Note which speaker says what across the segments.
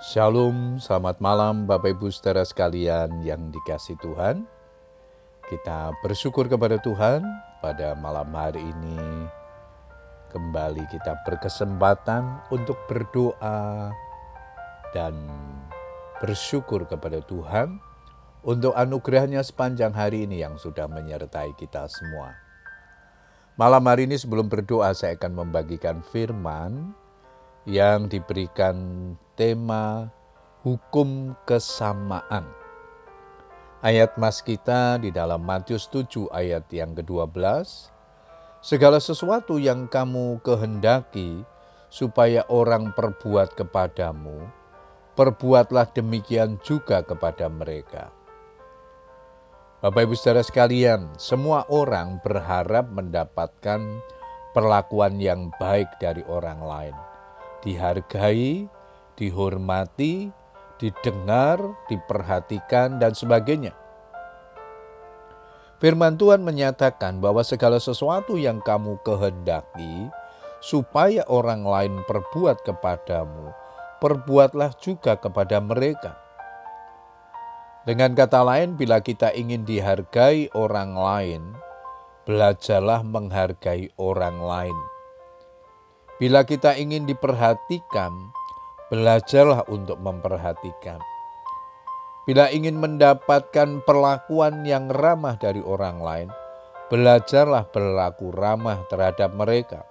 Speaker 1: Shalom, selamat malam Bapak Ibu saudara sekalian yang dikasih Tuhan. Kita bersyukur kepada Tuhan pada malam hari ini. Kembali kita berkesempatan untuk berdoa dan bersyukur kepada Tuhan untuk anugerahnya sepanjang hari ini yang sudah menyertai kita semua. Malam hari ini sebelum berdoa saya akan membagikan firman yang diberikan tema hukum kesamaan. Ayat mas kita di dalam Matius 7 ayat yang ke-12. Segala sesuatu yang kamu kehendaki supaya orang perbuat kepadamu, perbuatlah demikian juga kepada mereka. Bapak Ibu Saudara sekalian, semua orang berharap mendapatkan perlakuan yang baik dari orang lain dihargai, dihormati, didengar, diperhatikan, dan sebagainya. Firman Tuhan menyatakan bahwa segala sesuatu yang kamu kehendaki, supaya orang lain perbuat kepadamu, perbuatlah juga kepada mereka. Dengan kata lain, bila kita ingin dihargai orang lain, belajarlah menghargai orang lain. Bila kita ingin diperhatikan, belajarlah untuk memperhatikan. Bila ingin mendapatkan perlakuan yang ramah dari orang lain, belajarlah berlaku ramah terhadap mereka.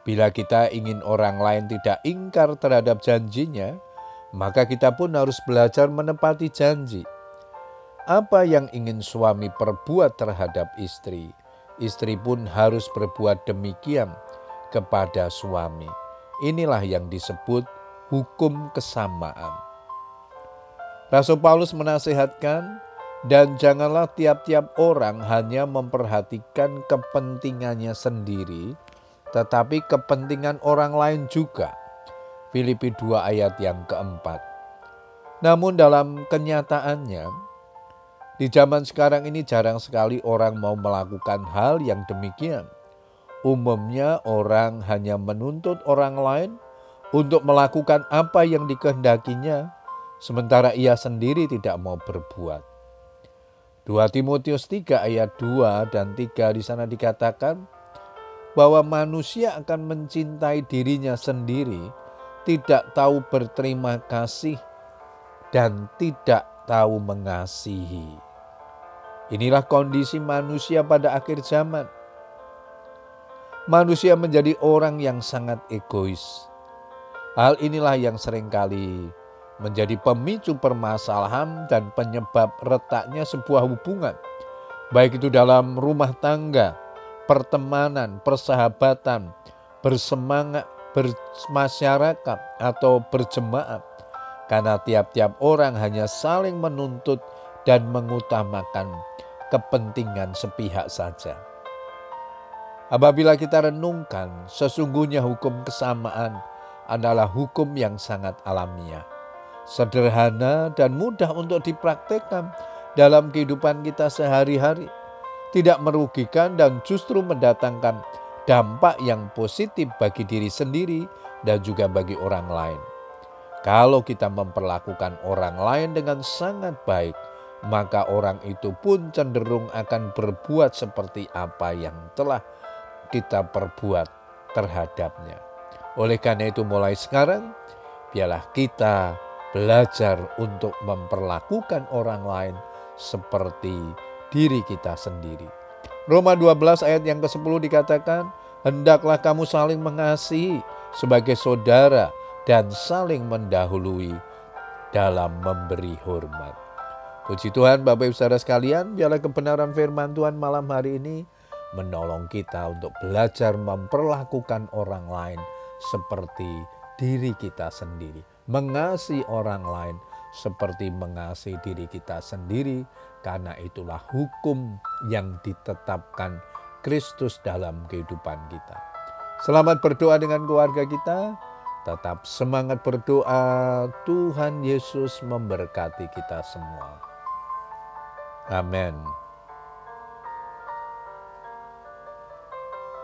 Speaker 1: Bila kita ingin orang lain tidak ingkar terhadap janjinya, maka kita pun harus belajar menepati janji. Apa yang ingin suami perbuat terhadap istri, istri pun harus berbuat demikian kepada suami. Inilah yang disebut hukum kesamaan. Rasul Paulus menasihatkan, dan janganlah tiap-tiap orang hanya memperhatikan kepentingannya sendiri, tetapi kepentingan orang lain juga. Filipi 2 ayat yang keempat. Namun dalam kenyataannya, di zaman sekarang ini jarang sekali orang mau melakukan hal yang demikian. Umumnya orang hanya menuntut orang lain untuk melakukan apa yang dikehendakinya, sementara ia sendiri tidak mau berbuat. 2 Timotius 3 ayat 2 dan 3 di sana dikatakan bahwa manusia akan mencintai dirinya sendiri, tidak tahu berterima kasih dan tidak tahu mengasihi. Inilah kondisi manusia pada akhir zaman manusia menjadi orang yang sangat egois. Hal inilah yang sering kali menjadi pemicu permasalahan dan penyebab retaknya sebuah hubungan, baik itu dalam rumah tangga, pertemanan, persahabatan, bersemangat, bermasyarakat, atau berjemaat, karena tiap-tiap orang hanya saling menuntut dan mengutamakan kepentingan sepihak saja. Apabila kita renungkan, sesungguhnya hukum kesamaan adalah hukum yang sangat alamiah, sederhana dan mudah untuk dipraktekkan dalam kehidupan kita sehari-hari, tidak merugikan dan justru mendatangkan dampak yang positif bagi diri sendiri dan juga bagi orang lain. Kalau kita memperlakukan orang lain dengan sangat baik, maka orang itu pun cenderung akan berbuat seperti apa yang telah kita perbuat terhadapnya. Oleh karena itu mulai sekarang, biarlah kita belajar untuk memperlakukan orang lain seperti diri kita sendiri. Roma 12 ayat yang ke-10 dikatakan, Hendaklah kamu saling mengasihi sebagai saudara dan saling mendahului dalam memberi hormat. Puji Tuhan Bapak Ibu Saudara sekalian, biarlah kebenaran firman Tuhan malam hari ini menolong kita untuk belajar memperlakukan orang lain seperti diri kita sendiri, mengasihi orang lain seperti mengasihi diri kita sendiri, karena itulah hukum yang ditetapkan Kristus dalam kehidupan kita. Selamat berdoa dengan keluarga kita. Tetap semangat berdoa. Tuhan Yesus memberkati kita semua. Amin.